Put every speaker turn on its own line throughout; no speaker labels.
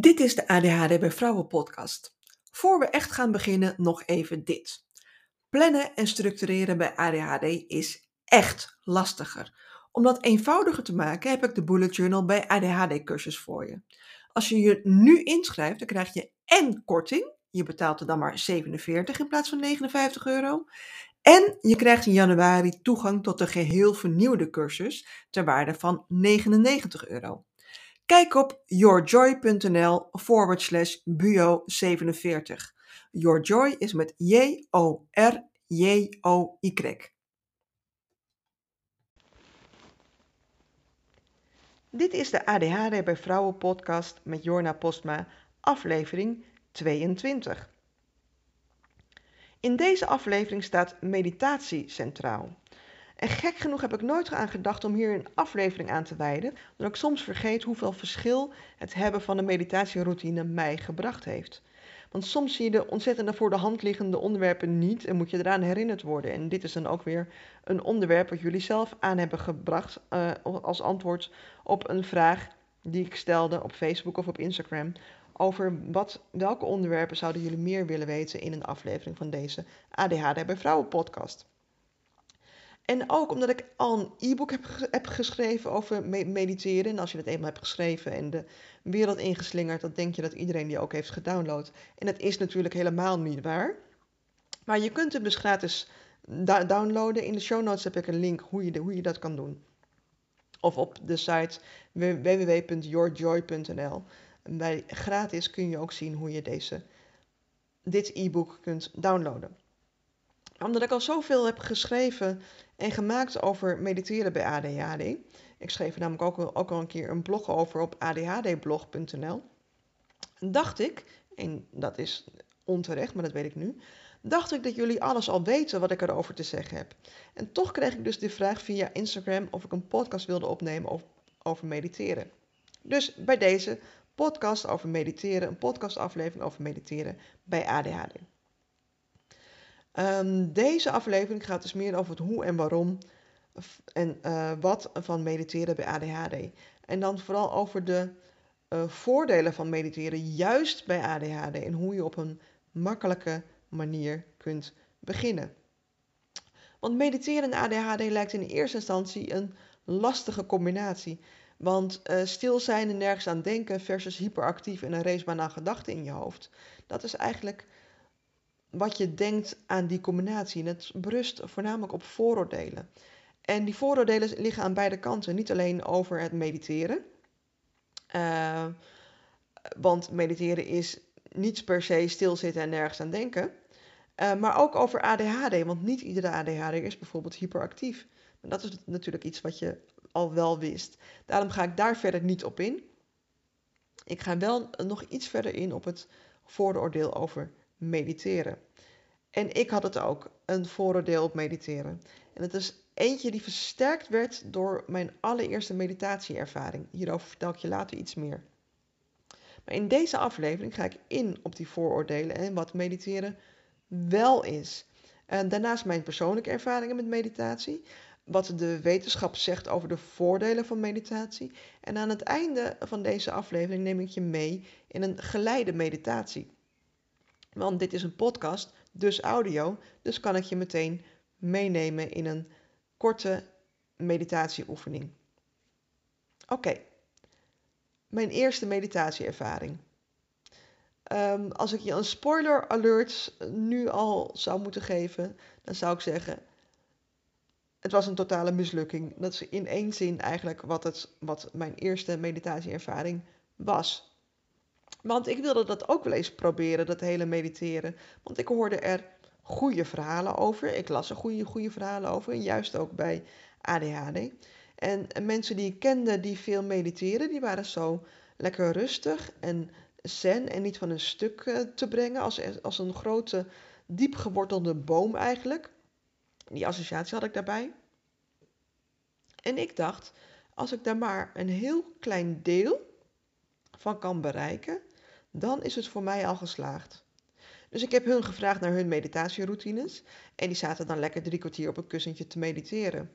Dit is de ADHD bij Vrouwen podcast. Voor we echt gaan beginnen, nog even dit. Plannen en structureren bij ADHD is echt lastiger. Om dat eenvoudiger te maken heb ik de Bullet Journal bij ADHD cursus voor je. Als je je nu inschrijft, dan krijg je en korting. Je betaalt er dan maar 47 in plaats van 59 euro. En je krijgt in januari toegang tot de geheel vernieuwde cursus ter waarde van 99 euro. Kijk op yourjoy.nl forward slash buo47. Yourjoy is met J-O-R-J-O-Y. Dit is de ADHD bij Vrouwen podcast met Jorna Postma, aflevering 22. In deze aflevering staat meditatie centraal. En gek genoeg heb ik nooit aan gedacht om hier een aflevering aan te wijden, omdat ik soms vergeet hoeveel verschil het hebben van een meditatieroutine mij gebracht heeft. Want soms zie je de ontzettende voor de hand liggende onderwerpen niet en moet je eraan herinnerd worden. En dit is dan ook weer een onderwerp wat jullie zelf aan hebben gebracht uh, als antwoord op een vraag die ik stelde op Facebook of op Instagram. Over wat, welke onderwerpen zouden jullie meer willen weten in een aflevering van deze ADHD bij Vrouwen podcast. En ook omdat ik al een e-book heb, heb geschreven over mediteren. En als je het eenmaal hebt geschreven en de wereld ingeslingerd, dan denk je dat iedereen die ook heeft gedownload. En dat is natuurlijk helemaal niet waar. Maar je kunt hem dus gratis downloaden. In de show notes heb ik een link hoe je, de, hoe je dat kan doen. Of op de site www.yourjoy.nl. Bij gratis kun je ook zien hoe je deze, dit e-book kunt downloaden omdat ik al zoveel heb geschreven en gemaakt over mediteren bij ADHD. Ik schreef er namelijk ook, ook al een keer een blog over op adhdblog.nl. Dacht ik, en dat is onterecht, maar dat weet ik nu. Dacht ik dat jullie alles al weten wat ik erover te zeggen heb. En toch kreeg ik dus de vraag via Instagram of ik een podcast wilde opnemen over, over mediteren. Dus bij deze podcast over mediteren, een podcastaflevering over mediteren bij ADHD. Um, deze aflevering gaat dus meer over het hoe en waarom en uh, wat van mediteren bij ADHD. En dan vooral over de uh, voordelen van mediteren juist bij ADHD en hoe je op een makkelijke manier kunt beginnen. Want mediteren en ADHD lijkt in eerste instantie een lastige combinatie. Want uh, stil zijn en nergens aan denken versus hyperactief en een racebaan aan gedachten in je hoofd. Dat is eigenlijk wat je denkt aan die combinatie. En het berust voornamelijk op vooroordelen. En die vooroordelen liggen aan beide kanten. Niet alleen over het mediteren. Uh, want mediteren is niet per se stilzitten en nergens aan denken. Uh, maar ook over ADHD. Want niet iedere ADHD is bijvoorbeeld hyperactief. Dat is natuurlijk iets wat je al wel wist. Daarom ga ik daar verder niet op in. Ik ga wel nog iets verder in op het vooroordeel over mediteren. En ik had het ook, een vooroordeel op mediteren. En het is eentje die versterkt werd door mijn allereerste meditatieervaring. Hierover vertel ik je later iets meer. Maar in deze aflevering ga ik in op die vooroordelen en wat mediteren wel is. En daarnaast mijn persoonlijke ervaringen met meditatie, wat de wetenschap zegt over de voordelen van meditatie. En aan het einde van deze aflevering neem ik je mee in een geleide meditatie. Want dit is een podcast, dus audio, dus kan ik je meteen meenemen in een korte meditatieoefening. Oké, mijn eerste meditatieervaring. Um, als ik je een spoiler alert nu al zou moeten geven, dan zou ik zeggen: het was een totale mislukking. Dat is in één zin eigenlijk wat, het, wat mijn eerste meditatieervaring was. Want ik wilde dat ook wel eens proberen, dat hele mediteren. Want ik hoorde er goede verhalen over. Ik las er goede, goede verhalen over. Juist ook bij ADHD. En mensen die ik kende die veel mediteren, die waren zo lekker rustig en zen en niet van een stuk eh, te brengen. Als, als een grote, diep gewortelde boom eigenlijk. Die associatie had ik daarbij. En ik dacht, als ik daar maar een heel klein deel van kan bereiken, dan is het voor mij al geslaagd. Dus ik heb hun gevraagd naar hun meditatieroutines en die zaten dan lekker drie kwartier op een kussentje te mediteren.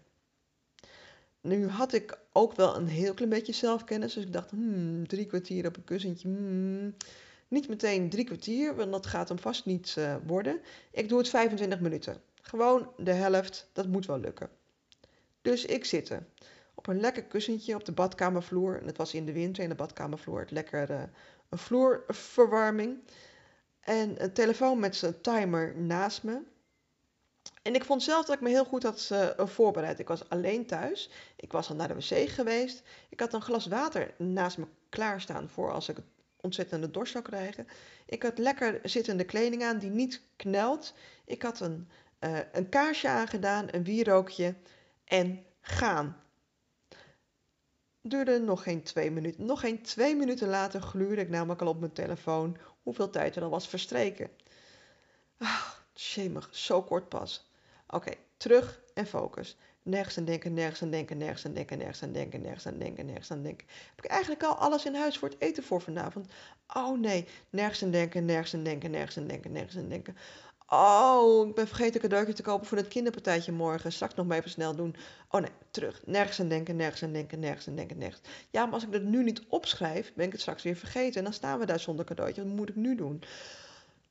Nu had ik ook wel een heel klein beetje zelfkennis. Dus ik dacht, hmm, drie kwartier op een kussentje. Hmm. Niet meteen drie kwartier, want dat gaat hem vast niet uh, worden. Ik doe het 25 minuten. Gewoon de helft, dat moet wel lukken. Dus ik zit op een lekker kussentje op de badkamervloer. En het was in de winter in de badkamervloer. Het lekker uh, een vloerverwarming. En een telefoon met zijn timer naast me. En ik vond zelf dat ik me heel goed had uh, voorbereid. Ik was alleen thuis. Ik was al naar de wc geweest. Ik had een glas water naast me klaarstaan voor als ik ontzettende dorst zou krijgen. Ik had lekker zittende kleding aan die niet knelt. Ik had een, uh, een kaarsje aangedaan, een wierookje en gaan. Duurde nog geen twee minuten. Nog geen twee minuten later gluurde ik namelijk al op mijn telefoon hoeveel tijd er al was verstreken. Ah, zo kort pas. Oké, terug en focus. Nergens aan denken, nergens aan denken, nergens aan denken, nergens aan denken, nergens aan denken, nergens aan denken. Heb ik eigenlijk al alles in huis voor het eten voor vanavond? Oh nee, nergens aan denken, nergens aan denken, nergens aan denken, nergens aan denken. Oh, ik ben vergeten cadeautje te kopen voor het kinderpartijtje morgen. Straks nog maar even snel doen. Oh nee, terug. Nergens aan denken, nergens aan denken, nergens aan denken, nergens. Ja, maar als ik dat nu niet opschrijf, ben ik het straks weer vergeten. En dan staan we daar zonder cadeautje. Wat moet ik nu doen?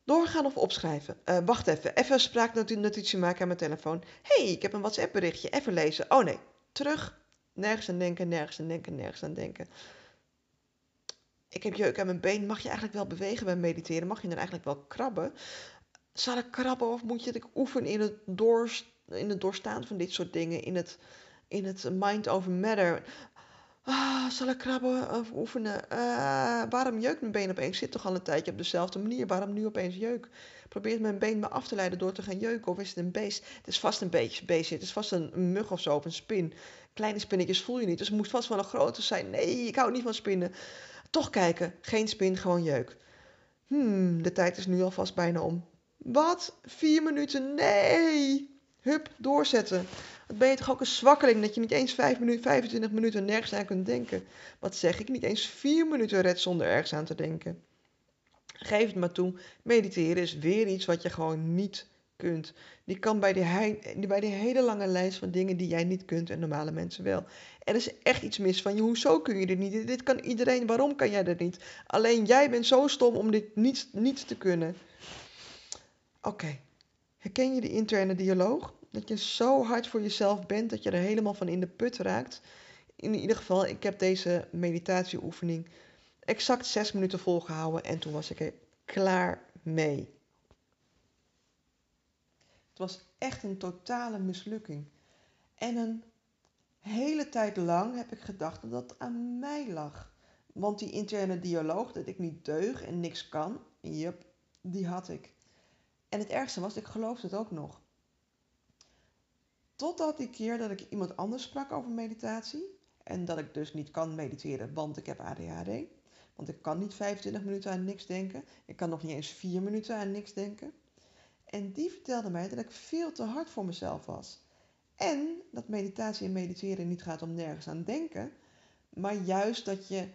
Doorgaan of opschrijven? Uh, wacht even. Even een spraaknotitie maken aan mijn telefoon. hey, ik heb een WhatsApp berichtje. Even lezen. Oh nee, terug. Nergens aan denken, nergens aan denken, nergens aan denken. Ik heb jeuk aan mijn been. Mag je eigenlijk wel bewegen bij mediteren? Mag je dan eigenlijk wel krabben? Zal ik krabben of moet je het oefenen in het, in het doorstaan van dit soort dingen? In het, in het mind over matter. Ah, zal ik krabben of oefenen? Uh, waarom jeukt mijn been opeens? Ik zit toch al een tijdje op dezelfde manier. Waarom nu opeens jeuk? Probeert mijn been me af te leiden door te gaan jeuken? Of is het een beest? Het is vast een beetje beest. Het is vast een mug of zo of een spin. Kleine spinnetjes voel je niet. Dus het moet vast wel een grote zijn. Nee, ik hou niet van spinnen. Toch kijken. Geen spin, gewoon jeuk. Hmm, de tijd is nu alvast bijna om. Wat? Vier minuten? Nee! Hup, doorzetten. Wat ben je toch ook een zwakkeling dat je niet eens 5 minuten, 25 minuten nergens aan kunt denken. Wat zeg ik? Niet eens 4 minuten red zonder ergens aan te denken. Geef het maar toe. Mediteren is weer iets wat je gewoon niet kunt. Die kan bij die, bij die hele lange lijst van dingen die jij niet kunt en normale mensen wel. Er is echt iets mis van je. Hoezo kun je dit niet? Dit kan iedereen. Waarom kan jij dat niet? Alleen jij bent zo stom om dit niet, niet te kunnen. Oké. Herken je de interne dialoog? Dat je zo hard voor jezelf bent dat je er helemaal van in de put raakt. In ieder geval, ik heb deze meditatieoefening exact zes minuten volgehouden en toen was ik er klaar mee. Het was echt een totale mislukking. En een hele tijd lang heb ik gedacht dat dat aan mij lag. Want die interne dialoog, dat ik niet deug en niks kan, yep, die had ik. En het ergste was, ik geloofde het ook nog. Totdat die keer dat ik iemand anders sprak over meditatie. En dat ik dus niet kan mediteren, want ik heb ADHD. Want ik kan niet 25 minuten aan niks denken. Ik kan nog niet eens 4 minuten aan niks denken. En die vertelde mij dat ik veel te hard voor mezelf was. En dat meditatie en mediteren niet gaat om nergens aan denken. Maar juist dat je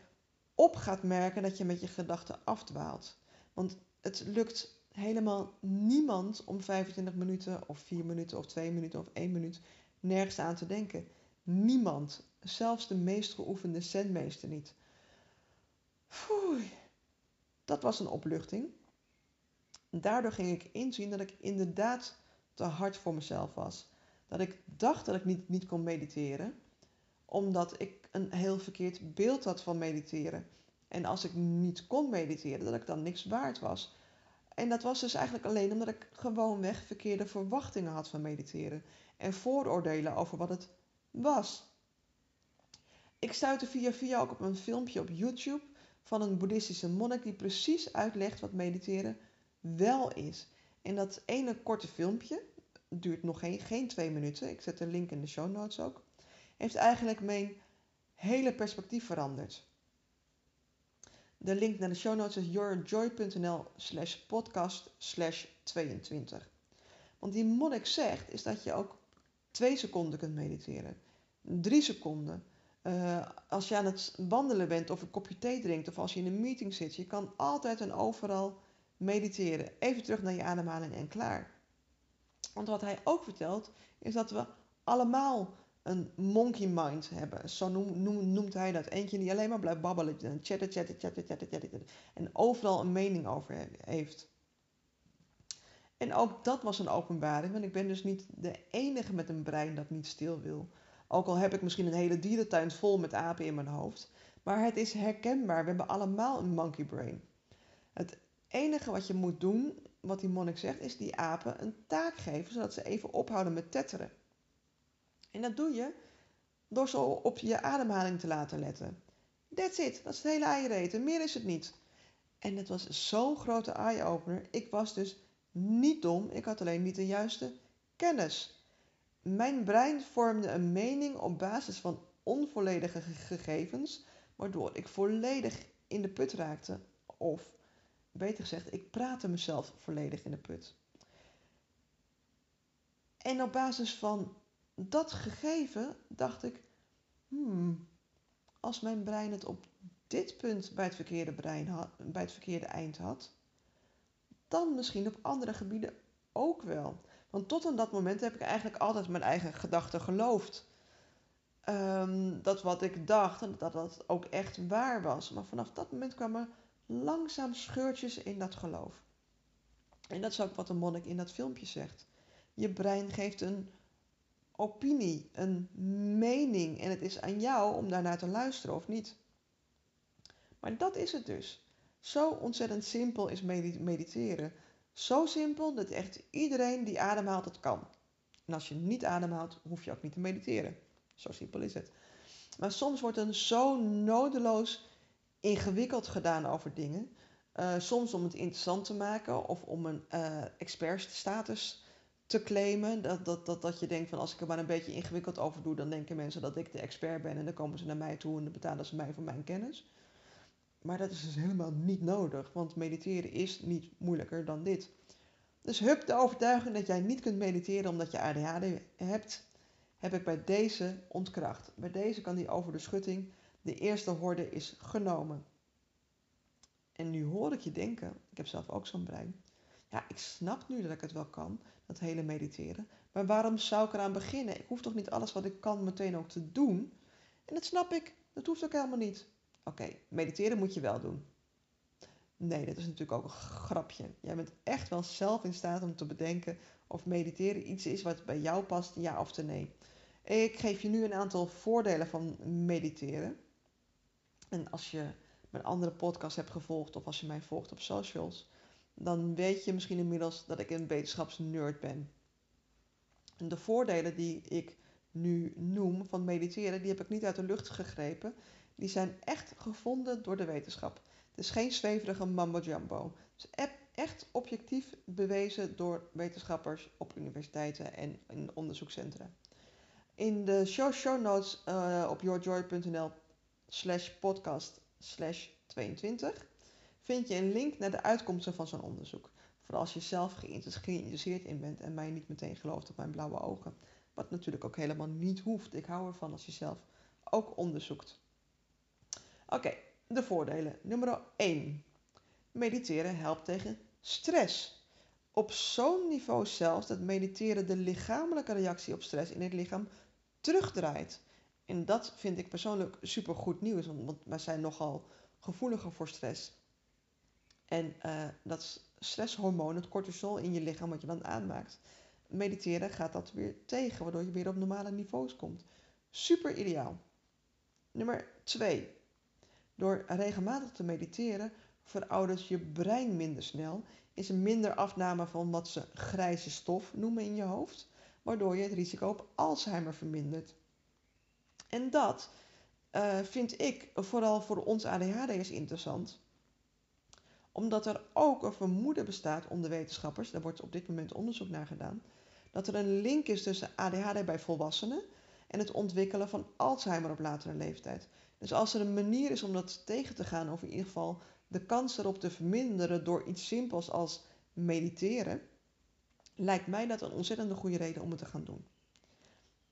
op gaat merken dat je met je gedachten afdwaalt. Want het lukt helemaal niemand om 25 minuten of 4 minuten of 2 minuten of 1 minuut nergens aan te denken. Niemand. Zelfs de meest geoefende centmeester niet. Foei. Dat was een opluchting. Daardoor ging ik inzien dat ik inderdaad te hard voor mezelf was. Dat ik dacht dat ik niet, niet kon mediteren, omdat ik een heel verkeerd beeld had van mediteren. En als ik niet kon mediteren, dat ik dan niks waard was. En dat was dus eigenlijk alleen omdat ik gewoonweg verkeerde verwachtingen had van mediteren en vooroordelen over wat het was. Ik stuitte via via ook op een filmpje op YouTube van een boeddhistische monnik die precies uitlegt wat mediteren wel is. En dat ene korte filmpje, duurt nog geen, geen twee minuten, ik zet de link in de show notes ook, heeft eigenlijk mijn hele perspectief veranderd. De link naar de show notes is yourjoy.nl slash podcast slash 22. Want die monnik zegt is dat je ook twee seconden kunt mediteren. Drie seconden. Uh, als je aan het wandelen bent of een kopje thee drinkt of als je in een meeting zit. Je kan altijd en overal mediteren. Even terug naar je ademhaling en klaar. Want wat hij ook vertelt is dat we allemaal een monkey mind hebben. Zo noem, noemt hij dat. Eentje die alleen maar blijft babbelen. Chatten, chatten, chatten, chatten, chatten. En overal een mening over heeft. En ook dat was een openbaring, want ik ben dus niet de enige met een brein dat niet stil wil. Ook al heb ik misschien een hele dierentuin vol met apen in mijn hoofd. Maar het is herkenbaar. We hebben allemaal een monkey brain. Het enige wat je moet doen, wat die monnik zegt, is die apen een taak geven, zodat ze even ophouden met tetteren. En dat doe je door zo op je ademhaling te laten letten. That's it, dat is het hele eiereten, meer is het niet. En het was zo'n grote eye-opener. Ik was dus niet dom, ik had alleen niet de juiste kennis. Mijn brein vormde een mening op basis van onvolledige gegevens, waardoor ik volledig in de put raakte. Of beter gezegd, ik praatte mezelf volledig in de put. En op basis van dat gegeven dacht ik, hmm, als mijn brein het op dit punt bij het verkeerde, brein had, bij het verkeerde eind had, dan misschien op andere gebieden ook wel. Want tot aan dat moment heb ik eigenlijk altijd mijn eigen gedachten geloofd. Ehm, dat wat ik dacht, dat dat ook echt waar was. Maar vanaf dat moment kwamen langzaam scheurtjes in dat geloof. En dat is ook wat de monnik in dat filmpje zegt. Je brein geeft een opinie, een mening en het is aan jou om daarnaar te luisteren of niet. Maar dat is het dus. Zo ontzettend simpel is mediteren. Zo simpel dat echt iedereen die ademhaalt het kan. En als je niet ademhaalt, hoef je ook niet te mediteren. Zo simpel is het. Maar soms wordt er zo nodeloos ingewikkeld gedaan over dingen. Uh, soms om het interessant te maken of om een uh, expertstatus te claimen. Dat, dat, dat, dat je denkt van als ik er maar een beetje ingewikkeld over doe, dan denken mensen dat ik de expert ben en dan komen ze naar mij toe en dan betalen ze mij voor mijn kennis. Maar dat is dus helemaal niet nodig, want mediteren is niet moeilijker dan dit. Dus hup, de overtuiging dat jij niet kunt mediteren omdat je ADHD hebt, heb ik bij deze ontkracht. Bij deze kan die over de schutting. De eerste horde is genomen. En nu hoor ik je denken, ik heb zelf ook zo'n brein. Ja, ik snap nu dat ik het wel kan, dat hele mediteren. Maar waarom zou ik eraan beginnen? Ik hoef toch niet alles wat ik kan meteen ook te doen? En dat snap ik, dat hoeft ook helemaal niet. Oké, mediteren moet je wel doen. Nee, dat is natuurlijk ook een grapje. Jij bent echt wel zelf in staat om te bedenken of mediteren iets is wat bij jou past, ja of nee. Ik geef je nu een aantal voordelen van mediteren. En als je mijn andere podcast hebt gevolgd of als je mij volgt op socials, dan weet je misschien inmiddels dat ik een wetenschapsnerd ben. En de voordelen die ik nu noem van mediteren, die heb ik niet uit de lucht gegrepen. Die zijn echt gevonden door de wetenschap. Het is geen zweverige mambo jumbo. Het is echt objectief bewezen door wetenschappers op universiteiten en in onderzoekscentra. In de show, show notes uh, op yourjoy.nl slash podcast slash 22 vind je een link naar de uitkomsten van zo'n onderzoek. Vooral als je zelf geïnteresseerd in bent en mij niet meteen gelooft op mijn blauwe ogen. Wat natuurlijk ook helemaal niet hoeft. Ik hou ervan als je zelf ook onderzoekt. Oké, de voordelen. Nummer 1. Mediteren helpt tegen stress. Op zo'n niveau zelfs dat mediteren de lichamelijke reactie op stress in het lichaam terugdraait. En dat vind ik persoonlijk super goed nieuws, want wij zijn nogal gevoeliger voor stress. En uh, dat stresshormoon, het cortisol in je lichaam wat je dan aanmaakt, mediteren gaat dat weer tegen, waardoor je weer op normale niveaus komt. Super ideaal. Nummer 2. Door regelmatig te mediteren veroudert je brein minder snel, is er minder afname van wat ze grijze stof noemen in je hoofd, waardoor je het risico op Alzheimer vermindert. En dat uh, vind ik vooral voor ons ADHD'ers interessant, omdat er ook een vermoeden bestaat onder wetenschappers, daar wordt op dit moment onderzoek naar gedaan, dat er een link is tussen ADHD bij volwassenen en het ontwikkelen van Alzheimer op latere leeftijd. Dus als er een manier is om dat tegen te gaan, of in ieder geval de kans erop te verminderen door iets simpels als mediteren, lijkt mij dat een ontzettend goede reden om het te gaan doen.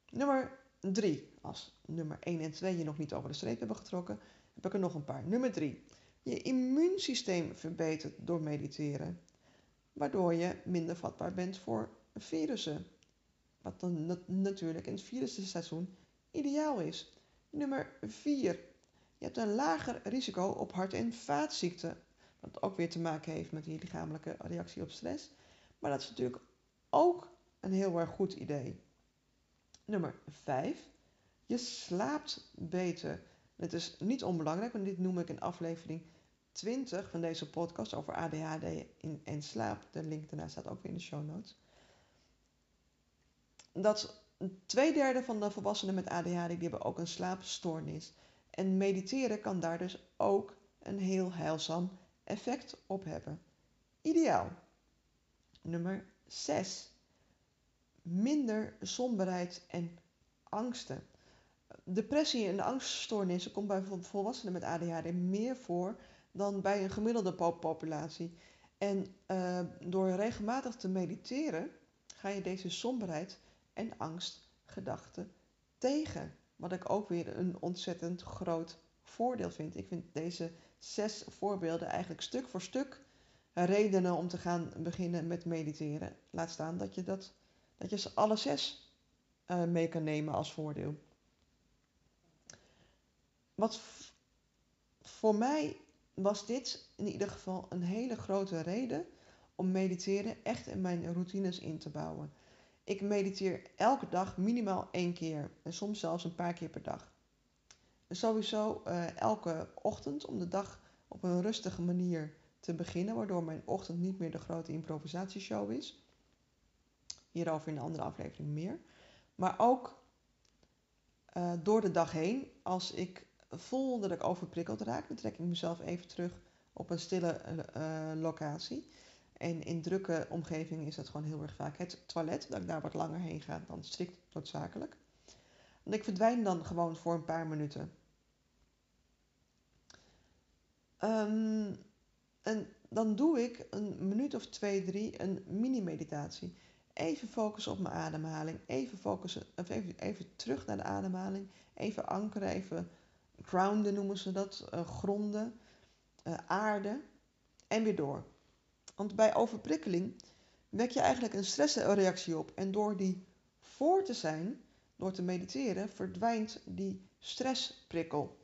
Nummer 3. Als nummer 1 en 2 je nog niet over de streep hebben getrokken, heb ik er nog een paar. Nummer 3. Je immuunsysteem verbetert door mediteren, waardoor je minder vatbaar bent voor virussen. Wat dan natuurlijk in het virusseizoen ideaal is. Nummer 4. Je hebt een lager risico op hart- en vaatziekten. Wat ook weer te maken heeft met die lichamelijke reactie op stress. Maar dat is natuurlijk ook een heel erg goed idee. Nummer 5. Je slaapt beter. Het is niet onbelangrijk, want dit noem ik in aflevering 20 van deze podcast over ADHD en slaap. De link daarna staat ook weer in de show notes. Dat twee derde van de volwassenen met ADHD die hebben ook een slaapstoornis. En mediteren kan daar dus ook een heel heilzaam effect op hebben. Ideaal. Nummer 6. Minder somberheid en angsten. Depressie en angststoornissen komt bij volwassenen met ADHD meer voor dan bij een gemiddelde populatie. En uh, door regelmatig te mediteren ga je deze somberheid en angstgedachten tegen. Wat ik ook weer een ontzettend groot voordeel vind. Ik vind deze zes voorbeelden eigenlijk stuk voor stuk redenen om te gaan beginnen met mediteren. Laat staan dat je, dat, dat je ze alle zes uh, mee kan nemen als voordeel. Wat voor mij was dit in ieder geval een hele grote reden om mediteren echt in mijn routines in te bouwen. Ik mediteer elke dag minimaal één keer en soms zelfs een paar keer per dag. sowieso uh, elke ochtend om de dag op een rustige manier te beginnen, waardoor mijn ochtend niet meer de grote improvisatieshow is. Hierover in een andere aflevering meer. Maar ook uh, door de dag heen, als ik voel dat ik overprikkeld raak, dan trek ik mezelf even terug op een stille uh, locatie. En in drukke omgevingen is dat gewoon heel erg vaak het toilet, dat ik daar wat langer heen ga dan strikt noodzakelijk. En ik verdwijn dan gewoon voor een paar minuten. Um, en dan doe ik een minuut of twee, drie een mini-meditatie. Even focussen op mijn ademhaling. Even, focussen, even, even terug naar de ademhaling. Even ankeren, even grounden noemen ze dat. Uh, gronden, uh, aarde. En weer door. Want bij overprikkeling wek je eigenlijk een stressreactie op. En door die voor te zijn, door te mediteren, verdwijnt die stressprikkel.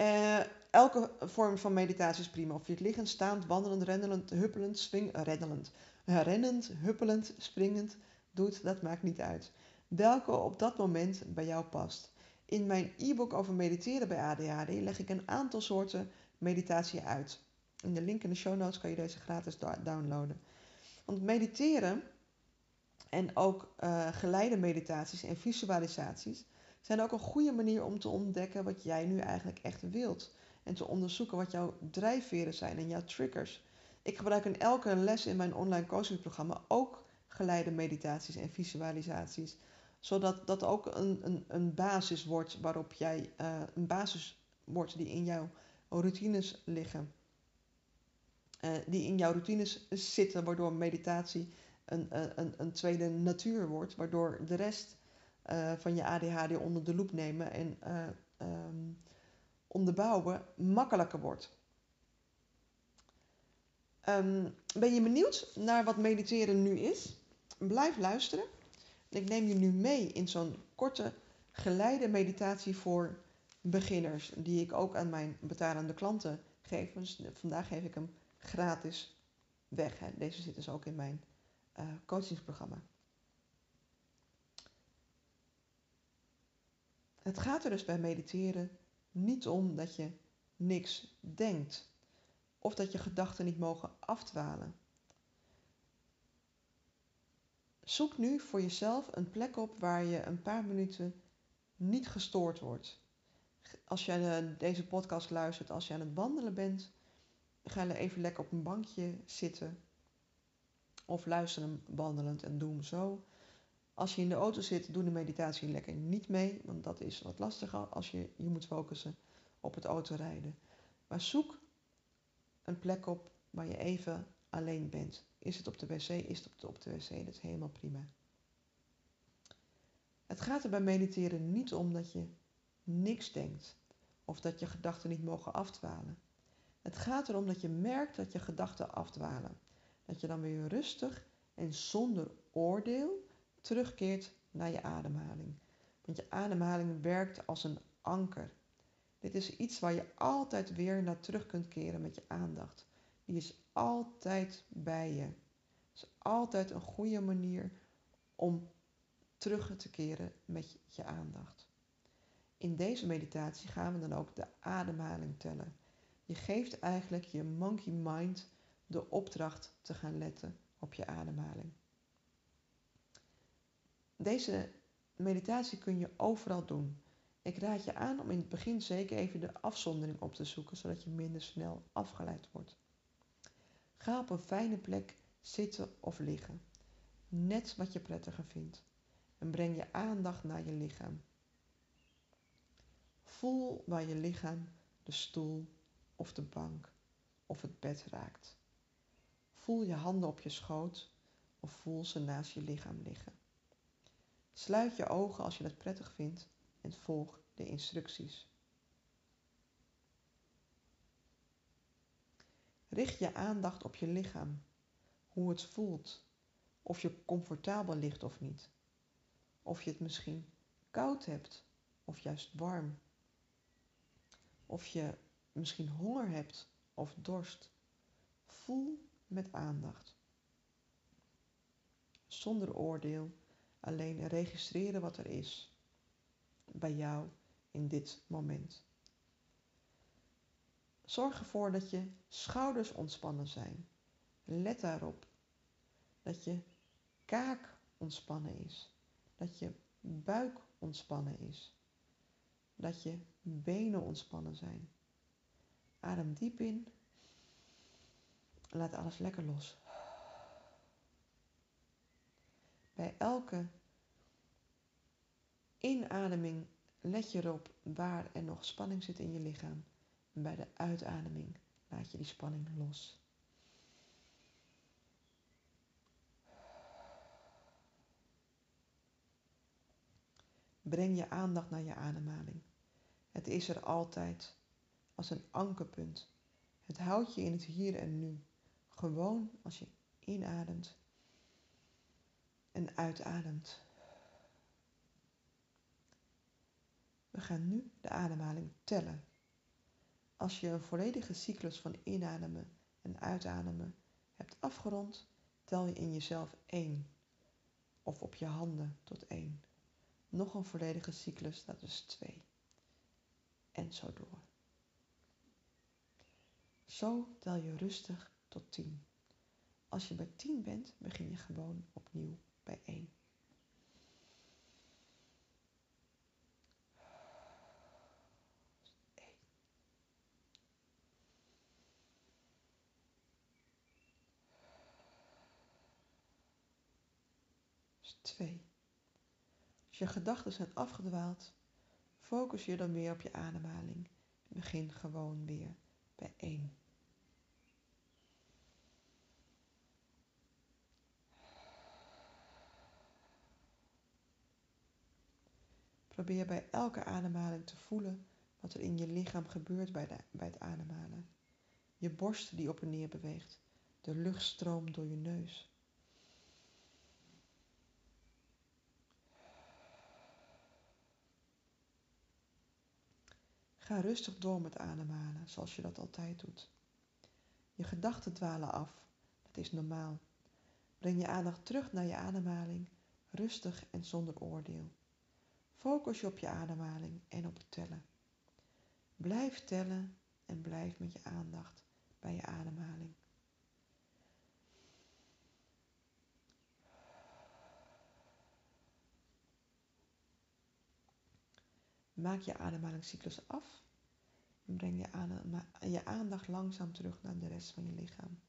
Uh, elke vorm van meditatie is prima. Of je het liggend, staand, wandelend, rendelend, huppelend, swing, rendelend, rennend, huppelend, springend doet, dat maakt niet uit. Welke op dat moment bij jou past. In mijn e-book over mediteren bij ADHD leg ik een aantal soorten meditatie uit. In de link in de show notes kan je deze gratis downloaden. Want mediteren en ook uh, geleide meditaties en visualisaties zijn ook een goede manier om te ontdekken wat jij nu eigenlijk echt wilt. En te onderzoeken wat jouw drijfveren zijn en jouw triggers. Ik gebruik in elke les in mijn online coachingprogramma ook geleide meditaties en visualisaties. Zodat dat ook een, een, een basis wordt waarop jij, uh, een basis wordt die in jouw routines liggen. Uh, die in jouw routines zitten, waardoor meditatie een, een, een tweede natuur wordt. Waardoor de rest uh, van je ADHD onder de loep nemen en um, onderbouwen makkelijker wordt. Um, ben je benieuwd naar wat mediteren nu is? Blijf luisteren. Ik neem je nu mee in zo'n korte geleide meditatie voor beginners, die ik ook aan mijn betalende klanten geef. Dus vandaag geef ik hem gratis weg. Hè. Deze zit dus ook in mijn uh, coachingsprogramma. Het gaat er dus bij mediteren niet om dat je niks denkt of dat je gedachten niet mogen afdwalen. Zoek nu voor jezelf een plek op waar je een paar minuten niet gestoord wordt. Als jij deze podcast luistert, als je aan het wandelen bent, ga even lekker op een bankje zitten. Of luister hem wandelend en doe hem zo. Als je in de auto zit, doe de meditatie lekker niet mee, want dat is wat lastiger als je je moet focussen op het autorijden. Maar zoek een plek op waar je even alleen bent. Is het op de wc? Is het op de wc? Dat is helemaal prima. Het gaat er bij mediteren niet om dat je niks denkt of dat je gedachten niet mogen afdwalen. Het gaat erom dat je merkt dat je gedachten afdwalen. Dat je dan weer rustig en zonder oordeel terugkeert naar je ademhaling. Want je ademhaling werkt als een anker. Dit is iets waar je altijd weer naar terug kunt keren met je aandacht. Die is altijd bij je. Het is altijd een goede manier om terug te keren met je aandacht. In deze meditatie gaan we dan ook de ademhaling tellen. Je geeft eigenlijk je monkey mind de opdracht te gaan letten op je ademhaling. Deze meditatie kun je overal doen. Ik raad je aan om in het begin zeker even de afzondering op te zoeken, zodat je minder snel afgeleid wordt. Ga op een fijne plek zitten of liggen, net wat je prettiger vindt, en breng je aandacht naar je lichaam. Voel waar je lichaam de stoel of de bank of het bed raakt. Voel je handen op je schoot of voel ze naast je lichaam liggen. Sluit je ogen als je het prettig vindt en volg de instructies. Richt je aandacht op je lichaam, hoe het voelt, of je comfortabel ligt of niet, of je het misschien koud hebt of juist warm, of je misschien honger hebt of dorst. Voel met aandacht. Zonder oordeel, alleen registreren wat er is bij jou in dit moment. Zorg ervoor dat je schouders ontspannen zijn. Let daarop dat je kaak ontspannen is, dat je buik ontspannen is, dat je benen ontspannen zijn. Adem diep in. Laat alles lekker los. Bij elke inademing let je erop waar er nog spanning zit in je lichaam. En bij de uitademing laat je die spanning los. Breng je aandacht naar je ademhaling. Het is er altijd als een ankerpunt. Het houdt je in het hier en nu. Gewoon als je inademt en uitademt. We gaan nu de ademhaling tellen. Als je een volledige cyclus van inademen en uitademen hebt afgerond, tel je in jezelf 1 of op je handen tot 1. Nog een volledige cyclus, dat is 2. En zo door. Zo tel je rustig tot 10. Als je bij 10 bent, begin je gewoon opnieuw bij 1. Twee. Als je gedachten zijn afgedwaald, focus je dan weer op je ademhaling. Begin gewoon weer bij 1. Probeer bij elke ademhaling te voelen wat er in je lichaam gebeurt bij, bij het ademhalen. Je borst die op en neer beweegt, de lucht stroomt door je neus. Ga rustig door met ademhalen, zoals je dat altijd doet. Je gedachten dwalen af, dat is normaal. Breng je aandacht terug naar je ademhaling, rustig en zonder oordeel. Focus je op je ademhaling en op het tellen. Blijf tellen en blijf met je aandacht bij je ademhaling. Maak je ademhalingscyclus af en breng je, je aandacht langzaam terug naar de rest van je lichaam.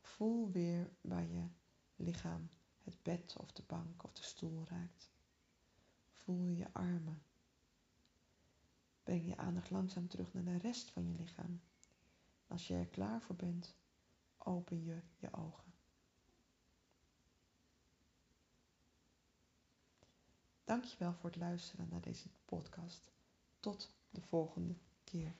Voel weer waar je lichaam het bed of de bank of de stoel raakt. Voel je armen. Breng je aandacht langzaam terug naar de rest van je lichaam. Als je er klaar voor bent, open je je ogen. Dankjewel voor het luisteren naar deze podcast. Tot de volgende keer.